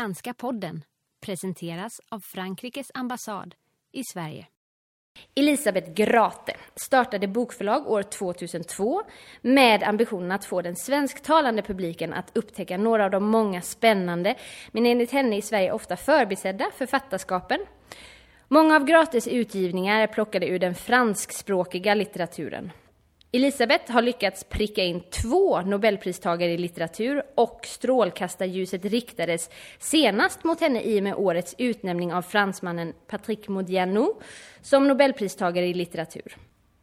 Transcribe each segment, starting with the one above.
Franska podden presenteras av Frankrikes ambassad i Sverige. Elisabeth Grate startade bokförlag år 2002 med ambitionen att få den svensktalande publiken att upptäcka några av de många spännande, men enligt henne i Sverige ofta förbisedda författarskapen. Många av Grates utgivningar är plockade ur den franskspråkiga litteraturen. Elisabeth har lyckats pricka in två Nobelpristagare i litteratur och strålkastarljuset riktades senast mot henne i och med årets utnämning av fransmannen Patrick Modiano som Nobelpristagare i litteratur.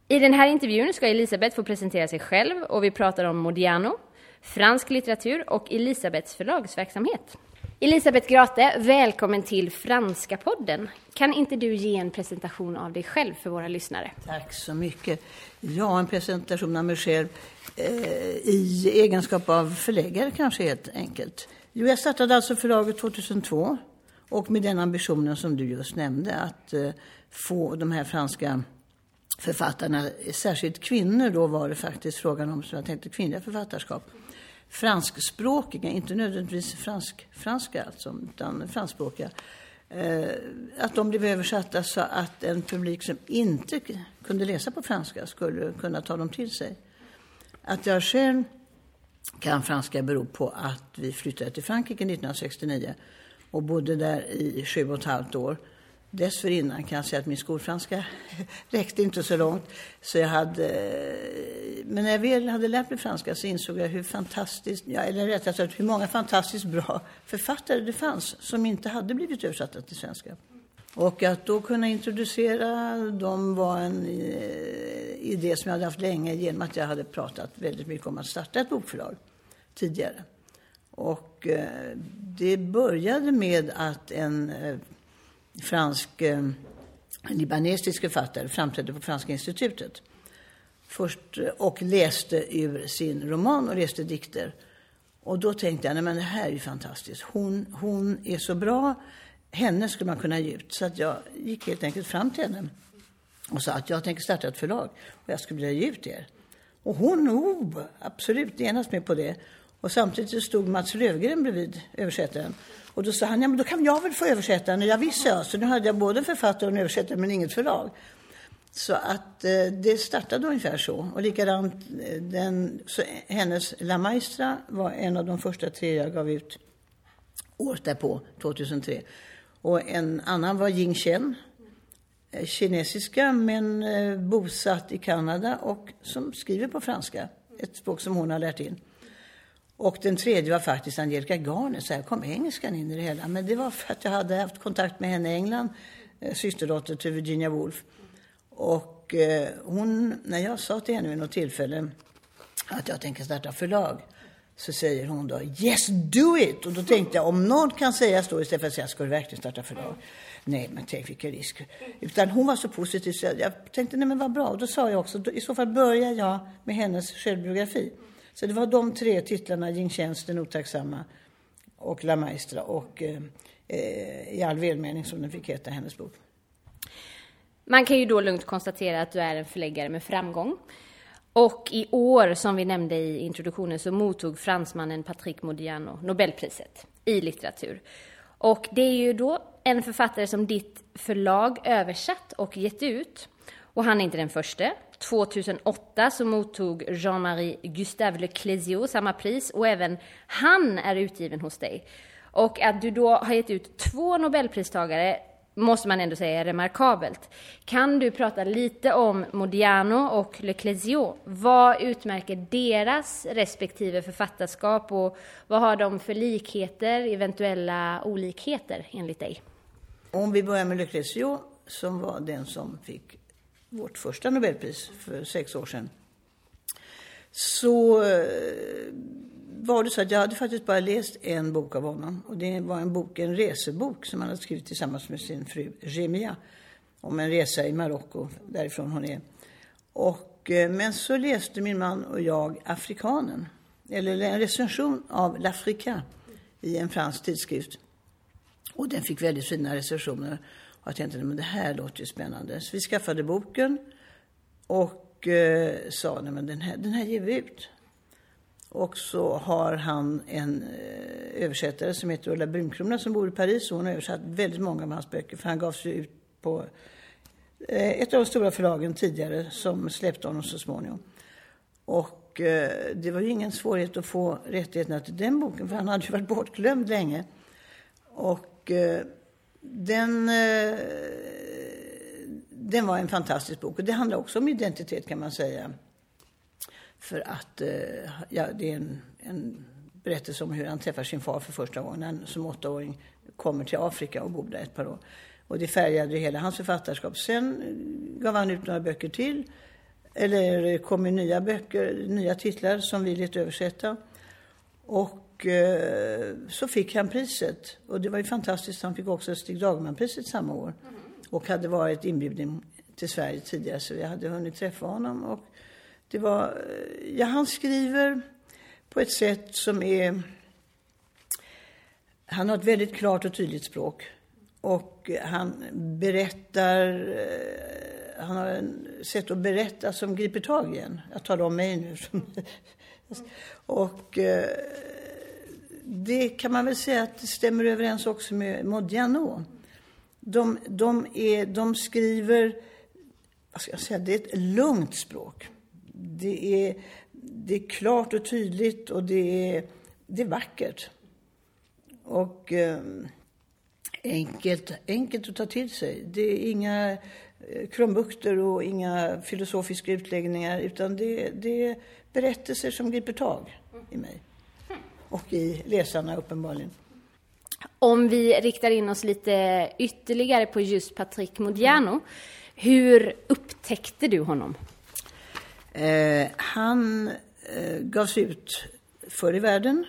I den här intervjun ska Elisabeth få presentera sig själv och vi pratar om Modiano, fransk litteratur och Elisabeths förlagsverksamhet. Elisabeth Grate, välkommen till Franska podden. Kan inte du ge en presentation av dig själv för våra lyssnare? Tack så mycket. Ja, en presentation av mig själv eh, i egenskap av förläggare kanske helt enkelt. Jo, jag startade alltså förlaget 2002 och med den ambitionen som du just nämnde att eh, få de här franska författarna, särskilt kvinnor då var det faktiskt frågan om, så jag tänkte, kvinnliga författarskap franskspråkiga, inte nödvändigtvis fransk, franska alltså, utan franskspråkiga, eh, att de blev översatta så att en publik som inte kunde läsa på franska skulle kunna ta dem till sig. Att jag själv kan franska beror på att vi flyttade till Frankrike 1969 och bodde där i sju och ett halvt år. Dessförinnan kan jag säga att min skolfranska räckte inte så långt. Så jag hade, eh, men när jag väl hade lärt mig franska så insåg jag hur fantastiskt, ja, eller rättare sagt hur många fantastiskt bra författare det fanns som inte hade blivit översatta till svenska. Och att då kunna introducera dem var en eh, idé som jag hade haft länge genom att jag hade pratat väldigt mycket om att starta ett bokförlag tidigare. Och eh, det började med att en fransk eh, libanesisk författare framträdde på Franska institutet. Först, eh, och läste ur sin roman och läste dikter. Och då tänkte jag, nej men det här är ju fantastiskt. Hon, hon är så bra, henne skulle man kunna ge ut. Så att jag gick helt enkelt fram till henne och sa att jag tänker starta ett förlag och jag skulle vilja ge ut er. Och hon, oh, absolut, genast med på det. Och samtidigt stod Mats Lövgren bredvid översättaren. Och då sa han, ja men då kan jag väl få översätta den. Jag visste jag. Så nu hade jag både en författare och en översättare men inget förlag. Så att eh, det startade ungefär så. Och likadant, eh, den, så hennes La Maestra var en av de första tre jag gav ut året därpå, 2003. Och en annan var Ying Chen, eh, kinesiska men eh, bosatt i Kanada och som skriver på franska. Ett språk som hon har lärt in. Och den tredje var faktiskt Angelica Garner, så här kom engelskan in i det hela. Men det var för att jag hade haft kontakt med henne i England, eh, systerdotter till Virginia Woolf. Och eh, hon, när jag sa till henne vid något tillfälle att jag tänker starta förlag, så säger hon då Yes, do it! Och då tänkte jag, om någon kan säga så istället för att säga, ska du verkligen starta förlag? Nej, men tänk vilken risk. Utan hon var så positiv så jag tänkte, nej men vad bra. Och då sa jag också, i så fall börjar jag med hennes självbiografi. Så det var de tre titlarna, Jing Chens, Den otacksamma och La Maestra och eh, eh, I all välmening som den fick heta, hennes bok. Man kan ju då lugnt konstatera att du är en förläggare med framgång. Och i år, som vi nämnde i introduktionen, så mottog fransmannen Patrick Modiano Nobelpriset i litteratur. Och det är ju då en författare som ditt förlag översatt och gett ut. Och han är inte den första. 2008 så mottog Jean-Marie Gustave Le Clésio samma pris och även han är utgiven hos dig. Och att du då har gett ut två Nobelpristagare måste man ändå säga är remarkabelt. Kan du prata lite om Modiano och Le Clésio? Vad utmärker deras respektive författarskap och vad har de för likheter, eventuella olikheter enligt dig? Om vi börjar med Le Clésio som var den som fick vårt första Nobelpris för sex år sedan. Så eh, var det så att jag hade faktiskt bara läst en bok av honom. Och det var en bok, en resebok som han hade skrivit tillsammans med sin fru Remia. Om en resa i Marocko, därifrån hon är. Och, eh, men så läste min man och jag Afrikanen. Eller en recension av L'Africa i en fransk tidskrift. Och den fick väldigt fina recensioner. Och jag tänkte, men det här låter ju spännande. Så vi skaffade boken och eh, sa, nej men den här, den här ger vi ut. Och så har han en eh, översättare som heter Ulla Brunkrona som bor i Paris. Och hon har översatt väldigt många av hans böcker för han gavs ju ut på eh, ett av de stora förlagen tidigare som släppte honom så småningom. Och eh, det var ju ingen svårighet att få rättigheterna till den boken för han hade ju varit bortglömd länge. Och eh, den, eh, den var en fantastisk bok och det handlar också om identitet kan man säga. För att eh, ja, det är en, en berättelse om hur han träffar sin far för första gången. Han som åttaåring kommer till Afrika och bor där ett par år. Och det färgade hela hans författarskap. Sen gav han ut några böcker till. Eller kom med nya böcker, nya titlar som vi lät översätta. Och eh, så fick han priset. Och det var ju fantastiskt. Han fick också Stig Dagerman-priset samma år. Och hade varit inbjuden till Sverige tidigare så vi hade hunnit träffa honom. Och det var, ja, han skriver på ett sätt som är... Han har ett väldigt klart och tydligt språk. Och han berättar... Eh, han har en sätt att berätta som griper tag i en. Jag talar om mig nu. och eh, det kan man väl säga att det stämmer överens också med Modiano. De, de, är, de skriver, vad ska jag säga, det är ett lugnt språk det är, det är klart och tydligt och det är, det är vackert. Och eh, enkelt, enkelt att ta till sig. Det är inga eh, krumbukter och inga filosofiska utläggningar utan det, det är berättelser som griper tag i mig. Och i läsarna uppenbarligen. Om vi riktar in oss lite ytterligare på just Patrick Modiano. Hur upptäckte du honom? Eh, han eh, gavs ut förr i världen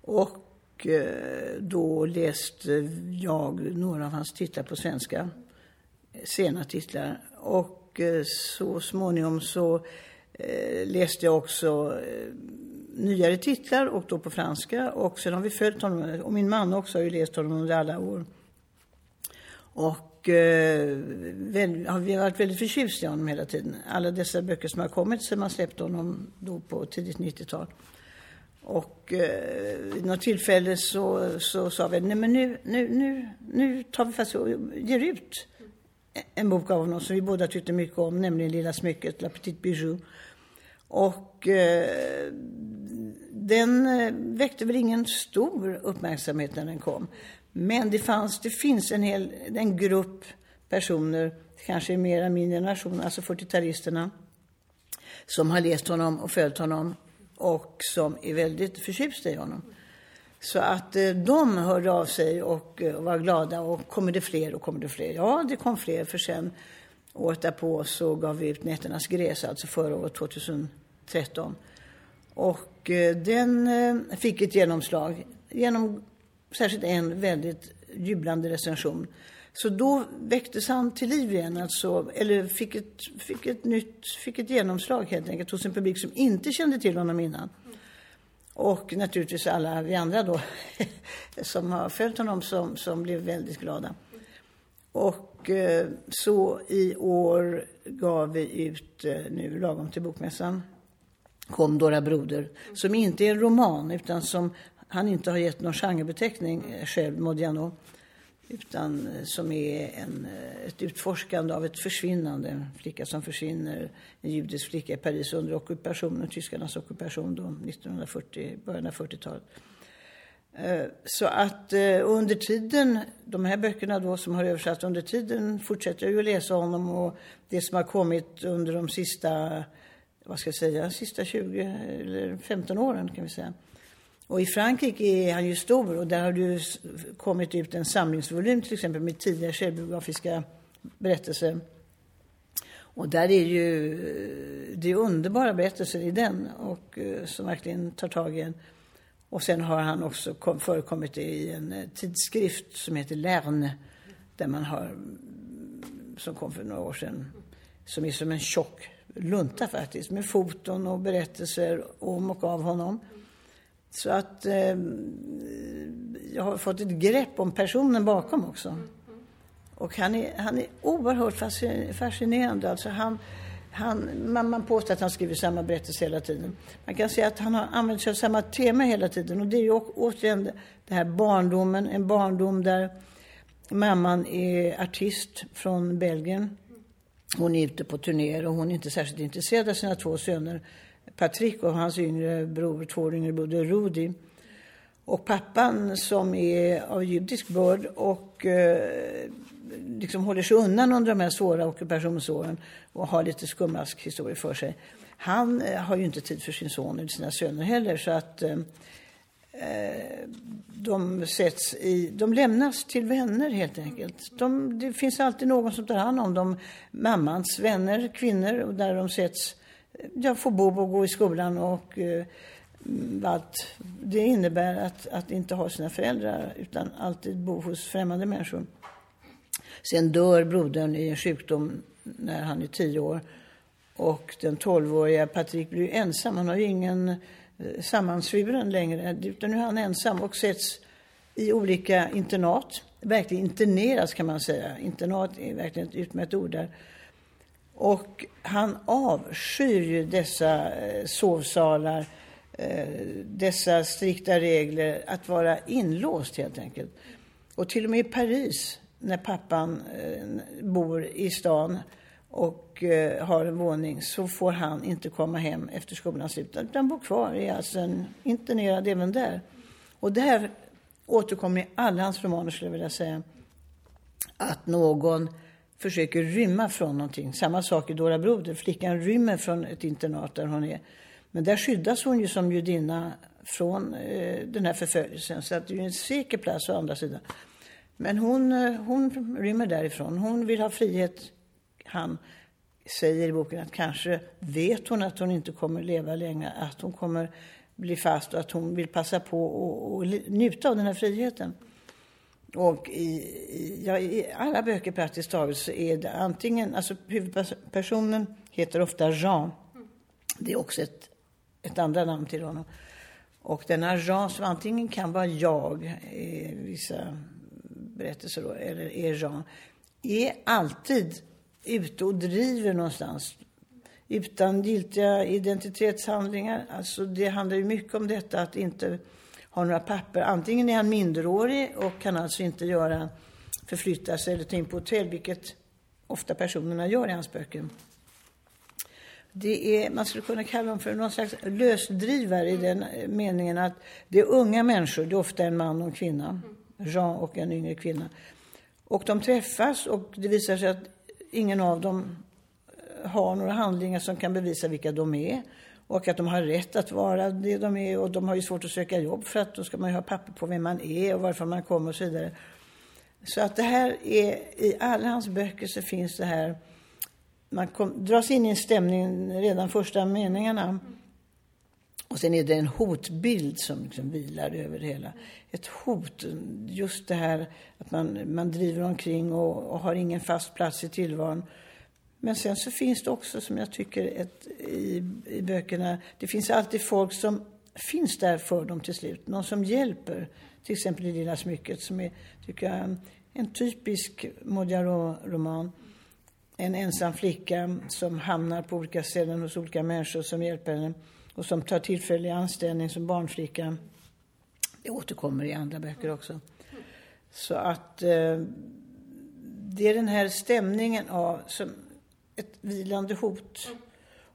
och eh, då läste jag några av hans titlar på svenska, sena titlar. Och eh, så småningom så eh, läste jag också eh, nyare titlar och då på franska. Och sen har vi följt honom, och min man också har ju läst honom under alla år. Och eh, väl, har vi varit väldigt förtjusta i honom hela tiden. Alla dessa böcker som har kommit sedan man släppte honom då på tidigt 90-tal. Och eh, vid något tillfälle så, så sa vi, nej men nu, nu, nu, nu tar vi fast och ger ut en bok av honom som vi båda tyckte mycket om, nämligen Lilla smycket, La Petite Bijou. Och eh, den eh, väckte väl ingen stor uppmärksamhet när den kom. Men det, fanns, det finns en, hel, en grupp personer, kanske mer än min generation, alltså 40-talisterna, som har läst honom och följt honom och som är väldigt förtjusta i honom. Så att eh, de hörde av sig och eh, var glada. Och kommer det fler och kommer det fler? Ja, det kom fler. För sen året därpå så gav vi ut Nätternas gräs, alltså förra året, 2013. Och eh, den eh, fick ett genomslag genom särskilt en väldigt jublande recension. Så då väcktes han till liv igen, alltså, eller fick ett, fick ett nytt, fick ett genomslag helt enkelt hos en publik som inte kände till honom innan. Och naturligtvis alla vi andra då, som har följt honom, som, som blev väldigt glada. Och eh, så i år gav vi ut, nu lagom till bokmässan, kom Dora Broder, som inte är en roman utan som han inte har gett någon genrebeteckning eh, själv, Modiano, utan eh, som är en, eh, ett utforskande av ett försvinnande. En flicka som försvinner, en judisk flicka i Paris under ockupationen, tyskarnas ockupation då, 1940, början av 40-talet. Så att under tiden, de här böckerna då som har översatts under tiden fortsätter jag ju att läsa honom och det som har kommit under de sista, vad ska jag säga, sista 20 eller 15 åren kan vi säga. Och i Frankrike är han ju stor och där har det kommit ut en samlingsvolym till exempel med tidigare självbiografiska berättelser. Och där är ju, det är underbara berättelser i den och eh, som verkligen tar tag i en. Och sen har han också kom, förekommit i en eh, tidskrift som heter Lerne där man har, mm, som kom för några år sedan, som är som en tjock lunta faktiskt med foton och berättelser om och av honom. Så att eh, jag har fått ett grepp om personen bakom också. Och han är, han är oerhört fascinerande. Alltså han, han, man, man påstår att han skriver samma berättelse hela tiden. Man kan säga att han har använt sig av samma tema hela tiden. Och det är ju återigen det här barndomen, en barndom där mamman är artist från Belgien. Hon är ute på turnéer och hon är inte särskilt intresserad av sina två söner. Patrick och hans yngre bror, två år yngre bror, Rudi. Och pappan som är av judisk börd och eh, liksom håller sig undan under de här svåra ockupationsåren och har lite skumraskhistorier för sig. Han eh, har ju inte tid för sin son eller sina söner heller så att eh, Eh, de, sätts i, de lämnas till vänner helt enkelt. De, det finns alltid någon som tar hand om dem. Mammans vänner, kvinnor, där de sätts, ja, får bo och gå i skolan och eh, allt. det innebär att, att inte ha sina föräldrar utan alltid bo hos främmande människor. Sen dör brodern i en sjukdom när han är tio år. Och den tolvåriga Patrik blir ensam. Han har ju ingen eh, sammansvuren längre. Utan nu är han ensam och sätts i olika internat. Verkligen interneras kan man säga. Internat är verkligen ett utmärkt ord där. Och han avskyr ju dessa eh, sovsalar, eh, dessa strikta regler, att vara inlåst helt enkelt. Och till och med i Paris när pappan eh, bor i stan och eh, har en våning så får han inte komma hem efter skolans slut utan bor kvar, är alltså en internerad även där. Och det här återkommer i alla hans romaner skulle jag vilja säga. Att någon försöker rymma från någonting. Samma sak i Dora Broder. Flickan rymmer från ett internat där hon är. Men där skyddas hon ju som judinna från eh, den här förföljelsen. Så att det är en säker plats å andra sidan. Men hon, eh, hon rymmer därifrån. Hon vill ha frihet. Han säger i boken att kanske vet hon att hon inte kommer leva länge, att hon kommer bli fast och att hon vill passa på och, njuta av den här friheten. Och i, i, ja, i alla böcker praktiskt taget så är det antingen, alltså huvudpersonen heter ofta Jean. Det är också ett, ett andra namn till honom. Och denna Jean som antingen kan vara jag i vissa berättelser då, eller är Jean, är alltid ute och driver någonstans utan giltiga identitetshandlingar. Alltså det handlar ju mycket om detta att inte ha några papper. Antingen är han minderårig och kan alltså inte göra, förflytta sig eller ta in på hotell, vilket ofta personerna gör i hans böcker. Det är, man skulle kunna kalla dem för någon slags lösdrivare i den meningen att det är unga människor, det är ofta en man och en kvinna, Jean och en yngre kvinna. Och de träffas och det visar sig att ingen av dem eh, har några handlingar som kan bevisa vilka de är och att de har rätt att vara det de är och de har ju svårt att söka jobb för att då ska man ju ha papper på vem man är och varför man kommer och så vidare. Så att det här är, i alla hans böcker så finns det här, man kom, dras in i en stämning redan första meningarna. Och sen är det en hotbild som liksom vilar över det hela. Ett hot, just det här att man, man driver omkring och, och har ingen fast plats i tillvaron. Men sen så finns det också, som jag tycker, ett, i, i böckerna, det finns alltid folk som finns där för dem till slut. Någon som hjälper. Till exempel i Lilla smycket som är, tycker jag, en typisk Modiaro-roman. En ensam flicka som hamnar på olika ställen hos olika människor som hjälper henne och som tar tillfällig anställning som barnflicka. Det återkommer i andra böcker också. Så att eh, det är den här stämningen av, som ett vilande hot.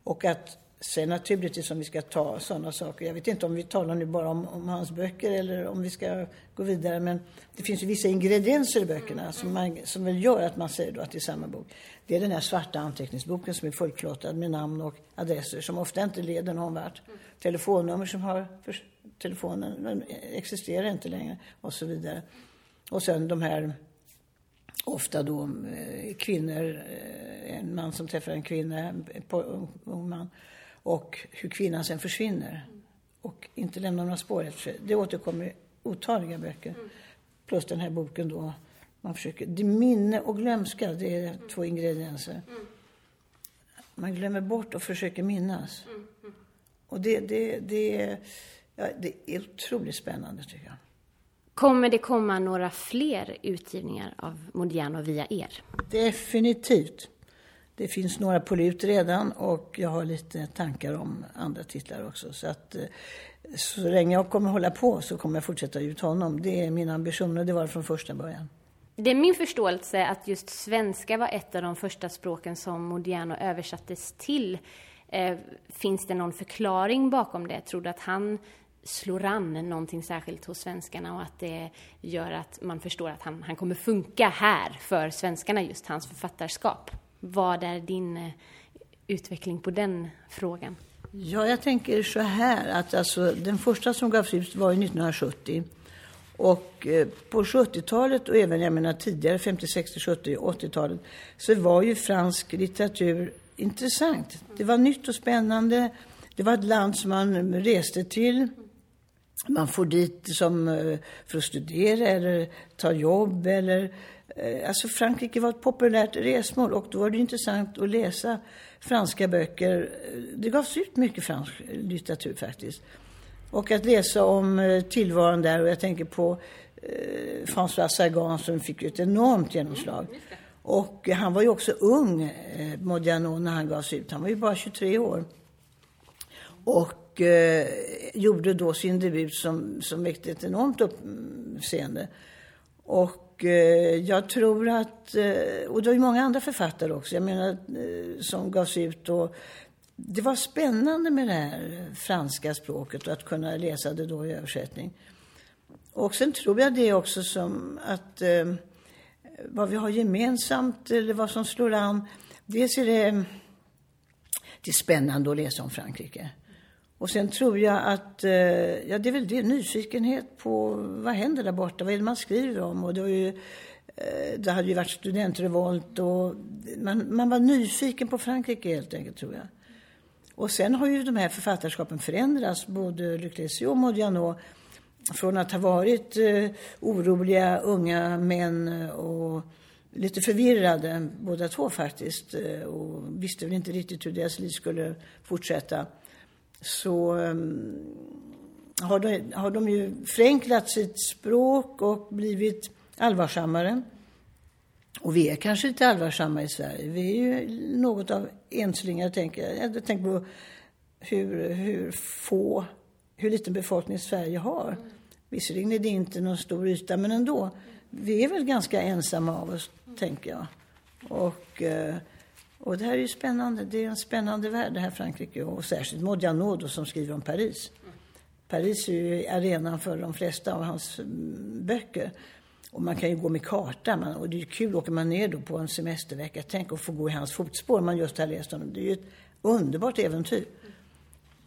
Och att sen naturligtvis om vi ska ta sådana saker, jag vet inte om vi talar nu bara om, om, hans böcker eller om vi ska gå vidare, men det finns ju vissa ingredienser i böckerna som, man, som väl gör att man säger att det är samma bok. Det är den här svarta anteckningsboken som är fullklottad med namn och adresser som ofta inte leder någon vart. Telefonnummer som har, för, telefonen existerar inte längre och så vidare. Och sen de här ofta då eh, kvinnor, eh, en man som träffar en kvinna, en ung man, och hur kvinnan sen försvinner och inte lämnar några spår efter sig. Det återkommer i otaliga böcker. Plus den här boken då, man försöker, det minne och glömska, det är två ingredienser. Man glömmer bort och försöker minnas. Och det, det, det, ja, det är otroligt spännande tycker jag. Kommer det komma några fler utgivningar av Modiano via er? Definitivt. Det finns några på lut redan och jag har lite tankar om andra titlar också. Så att eh, så länge jag kommer hålla på så kommer jag fortsätta ut honom. Det är min ambition och det var det från första början. Det är min förståelse att just svenska var ett av de första språken som Modiano översattes till. Eh, finns det någon förklaring bakom det? Tror du att han slår an någonting särskilt hos svenskarna och att det gör att man förstår att han, han kommer funka här för svenskarna, just hans författarskap? Vad är din eh, utveckling på den frågan? Ja, jag tänker så här att alltså, den första som gavs ut var 1970. Och eh, på 70-talet och även jag menar tidigare, 50, 60, 70, 80-talet, så var ju fransk litteratur intressant. Det var nytt och spännande. Det var ett land som man reste till. Man får dit som, eh, för att studera eller ta jobb eller Eh, alltså Frankrike var ett populärt resmål och då var det intressant att läsa franska böcker. Det gavs ut mycket fransk litteratur faktiskt. Och att läsa om eh, tillvaron där och jag tänker på eh, François Sagan som fick ett enormt genomslag. Mm, och han var ju också ung, eh, Modiano, när han gavs ut. Han var ju bara 23 år. Och eh, gjorde då sin debut som, som väckte ett enormt uppseende. Och Eh, jag tror att, eh, och det var ju många andra författare också, jag menar, eh, som gavs ut och det var spännande med det här franska språket och att kunna läsa det då i översättning. Och sen tror jag det också som att eh, vad vi har gemensamt eller vad som slår an. Dels är det, det är spännande att läsa om Frankrike. Och sen tror jag att, eh, ja det är väl det, nyfikenhet på vad händer där borta, vad är det man skriver om? Och det, var ju, eh, det hade ju varit studentrevolt och man, man var nyfiken på Frankrike helt enkelt tror jag. Och sen har ju de här författarskapen förändrats, både Lucrezio och Modiano, från att ha varit eh, oroliga unga män och lite förvirrade båda två faktiskt och visste väl inte riktigt hur deras liv skulle fortsätta så um, har, de, har de ju förenklat sitt språk och blivit allvarsammare. Och vi är kanske lite allvarsamma i Sverige. Vi är ju något av enslingar, tänker jag. Jag tänker på hur, hur få, hur liten befolkning Sverige har. Visserligen är det inte någon stor yta, men ändå. Vi är väl ganska ensamma av oss, tänker jag. Och... Uh, och det här är ju spännande. Det är en spännande värld det här Frankrike och särskilt Modiano då som skriver om Paris. Paris är ju arenan för de flesta av hans mm, böcker. Och man kan ju gå med karta. Man, och det är ju kul, åker man ner då på en semestervecka, tänk att få gå i hans fotspår. Man just har läst honom. Det är ju ett underbart äventyr.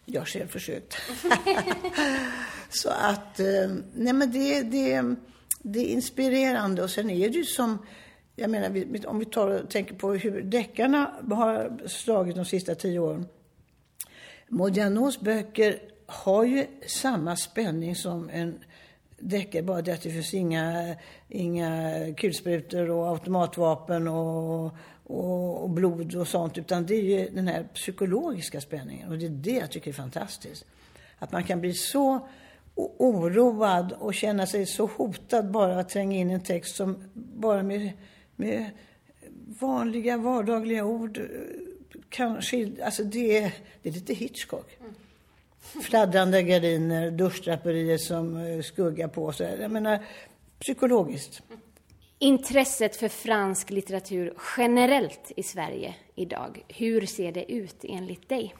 Jag har själv försökt. Så att, eh, nej men det, det, det är inspirerande. Och sen är det ju som jag menar, om vi tar och tänker på hur deckarna har slagit de sista tio åren. Modianos böcker har ju samma spänning som en deckare, bara det att det finns inga, inga kulsprutor och automatvapen och, och, och, blod och sånt, utan det är ju den här psykologiska spänningen. Och det är det jag tycker är fantastiskt. Att man kan bli så oroad och känna sig så hotad bara att tränga in en text som bara med med vanliga vardagliga ord kanske, alltså det, det är lite Hitchcock. Mm. Fladdrande gardiner, duschdraperier som eh, skuggar på sig. Jag menar, psykologiskt. Intresset för fransk litteratur generellt i Sverige idag, hur ser det ut enligt dig?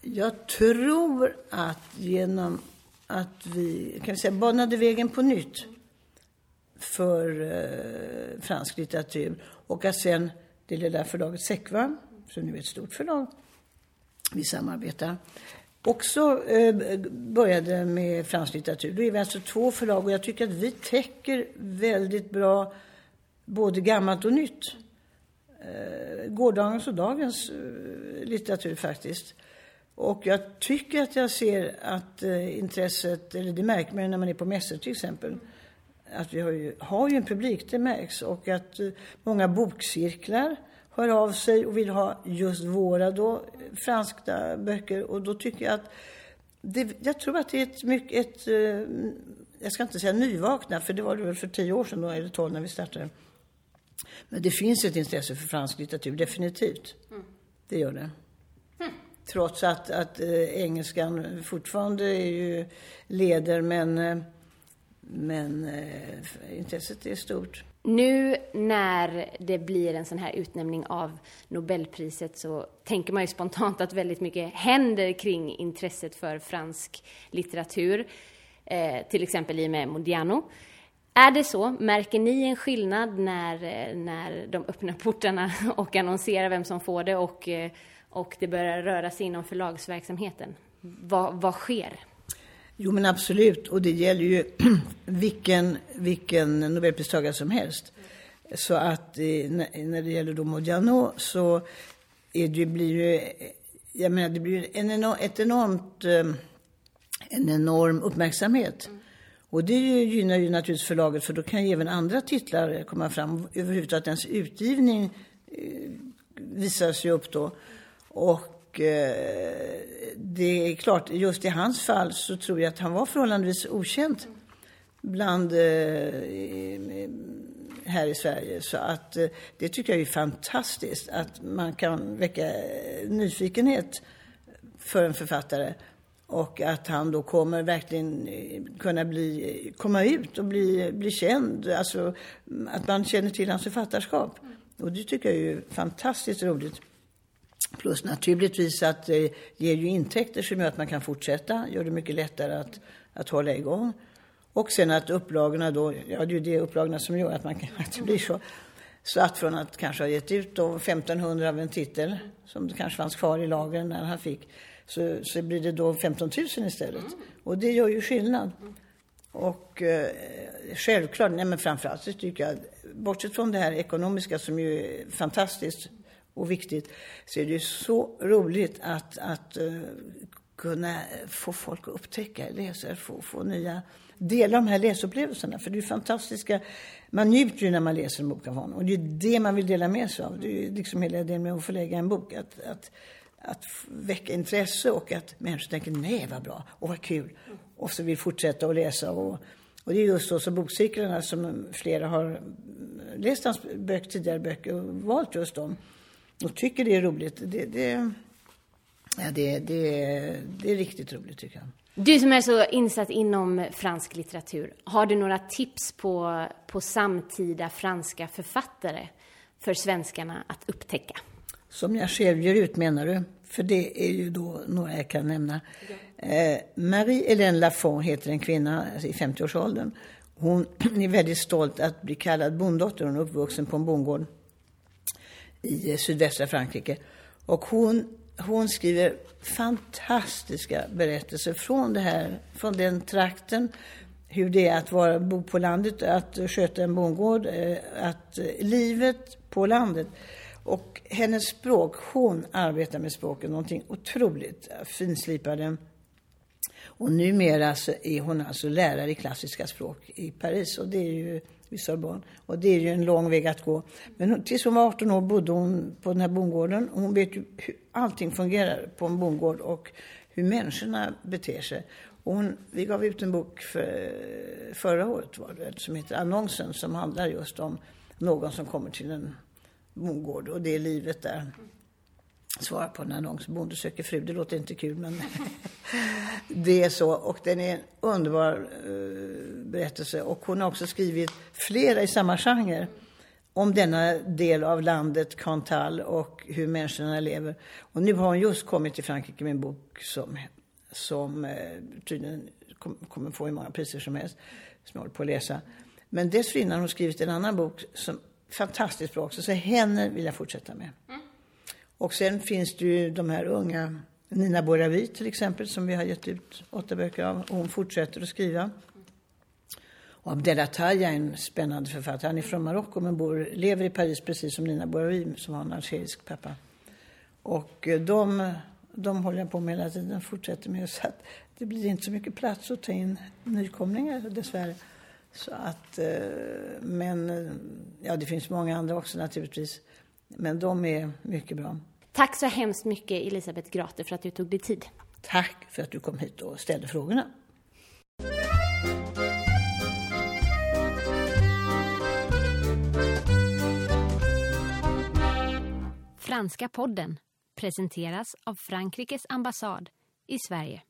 Jag tror att genom att vi kan säga, banade vägen på nytt för eh, fransk litteratur. Och att sen det lilla förlaget Sekva, som nu är ett stort förlag, vi samarbetar, också eh, började med fransk litteratur. Då är vi alltså två förlag och jag tycker att vi täcker väldigt bra både gammalt och nytt. Eh, gårdagens och dagens eh, litteratur faktiskt. Och jag tycker att jag ser att eh, intresset, eller det märker man när man är på mässor till exempel, att vi har ju, har ju en publik, det märks. Och att uh, många bokcirklar hör av sig och vill ha just våra då, franska böcker. Och då tycker jag att det, jag tror att det är ett mycket, ett, uh, jag ska inte säga nyvakna, för det var det väl för tio år sedan då, eller tolv när vi startade. Men det finns ett intresse för fransk litteratur, definitivt. Mm. Det gör det. Mm. Trots att, att äh, engelskan fortfarande är ju leder, men, men eh, intresset är stort. Nu när det blir en sån här utnämning av Nobelpriset så tänker man ju spontant att väldigt mycket händer kring intresset för fransk litteratur. Eh, till exempel i och med Modiano. Är det så? Märker ni en skillnad när, eh, när de öppnar portarna och annonserar vem som får det och, eh, och det börjar röra sig inom förlagsverksamheten? Vad, vad sker? Jo men absolut, och det gäller ju vilken, vilken Nobelpristagare som helst. Så att eh, när det gäller då Modiano så är det, blir ju, jag menar det blir en enorm, ett enormt, eh, en enorm uppmärksamhet. Mm. Och det gynnar ju naturligtvis förlaget för då kan ju även andra titlar komma fram. Överhuvudtaget ens utgivning eh, visas ju upp då. Och eh, det är klart, just i hans fall så tror jag att han var förhållandevis okänd bland eh, här i Sverige. Så att eh, det tycker jag är fantastiskt att man kan väcka nyfikenhet för en författare. Och att han då kommer verkligen eh, kunna bli, komma ut och bli, bli känd. Alltså att man känner till hans författarskap. Och det tycker jag är fantastiskt roligt. Plus naturligtvis att det ger ju intäkter som gör att man kan fortsätta. Gör det mycket lättare att, att hålla igång. Och sen att upplagorna då, ja det är ju det upplagorna som gör att, man, kan, att det blir så. Så att från att kanske ha gett ut då 1500 av en titel, som det kanske fanns kvar i lagren när han fick, så, så blir det då 15 000 istället. Och det gör ju skillnad. Och eh, självklart, nej men framförallt så tycker jag, bortsett från det här ekonomiska som ju är fantastiskt och viktigt, så är det ju så roligt att, att uh, kunna få folk att upptäcka läsa, få, få nya, dela de här läsupplevelserna. För det är fantastiska, man njuter ju när man läser en bok av honom. Och det är det man vill dela med sig av. Det är ju liksom hela idén med att förlägga en bok. Att, att att väcka intresse och att människor tänker nej vad bra och vad kul och så vill fortsätta att läsa och, och det är just så som bokcirklarna som flera har mm, läst hans böcker, tidigare böcker och valt just dem och tycker det är roligt. Det, det, ja, det, det, det är riktigt roligt tycker jag. Du som är så insatt inom fransk litteratur, har du några tips på, på samtida franska författare för svenskarna att upptäcka? Som jag själv ger ut menar du? För det är ju då några jag kan nämna. Eh, Marie-Hélène Lafont heter en kvinna i 50-årsåldern. Hon är väldigt stolt att bli kallad bonddotter. Hon är uppvuxen på en bondgård i sydvästra Frankrike. Och hon, hon skriver fantastiska berättelser från, det här, från den trakten. Hur det är att vara, bo på landet, att sköta en bondgård, eh, att eh, livet på landet. Och hennes språk, hon arbetar med språket någonting otroligt finslipade. Och numera så är hon alltså lärare i klassiska språk i Paris och det är ju vid Sorbonne. Och det är ju en lång väg att gå. Men tills hon var 18 år bodde hon på den här bondgården och hon vet ju hur allting fungerar på en bondgård och hur människorna beter sig. Och hon, vi gav ut en bok för, förra året var det, som heter Annonsen som handlar just om någon som kommer till en bondgård och det är livet där. Svara på en annons. Bonde söker fru. Det låter inte kul men det är så. Och den är en underbar eh, berättelse. Och hon har också skrivit flera i samma genre om denna del av landet, Cantal, och hur människorna lever. Och nu har hon just kommit till Frankrike med en bok som, som eh, tydligen kom, kommer få hur många priser som helst, som jag håller på att läsa. Men dessförinnan har hon skrivit en annan bok som fantastiskt bra också. Så henne vill jag fortsätta med. Mm. Och sen finns det ju de här unga, Nina Boravi till exempel, som vi har gett ut åtta böcker av. Och hon fortsätter att skriva. Och Abdelataya är en spännande författare. Han är från Marocko men bor, lever i Paris precis som Nina Boravi som har en algerisk pappa. Och eh, de, de håller jag på med hela tiden, fortsätter med. Så att det blir inte så mycket plats att ta in nykomlingar dessvärre. Så att, eh, men eh, ja, det finns många andra också naturligtvis. Men de är mycket bra. Tack så hemskt mycket Elisabeth Grater för att du tog dig tid. Tack för att du kom hit och ställde frågorna. Franska podden presenteras av Frankrikes ambassad i Sverige.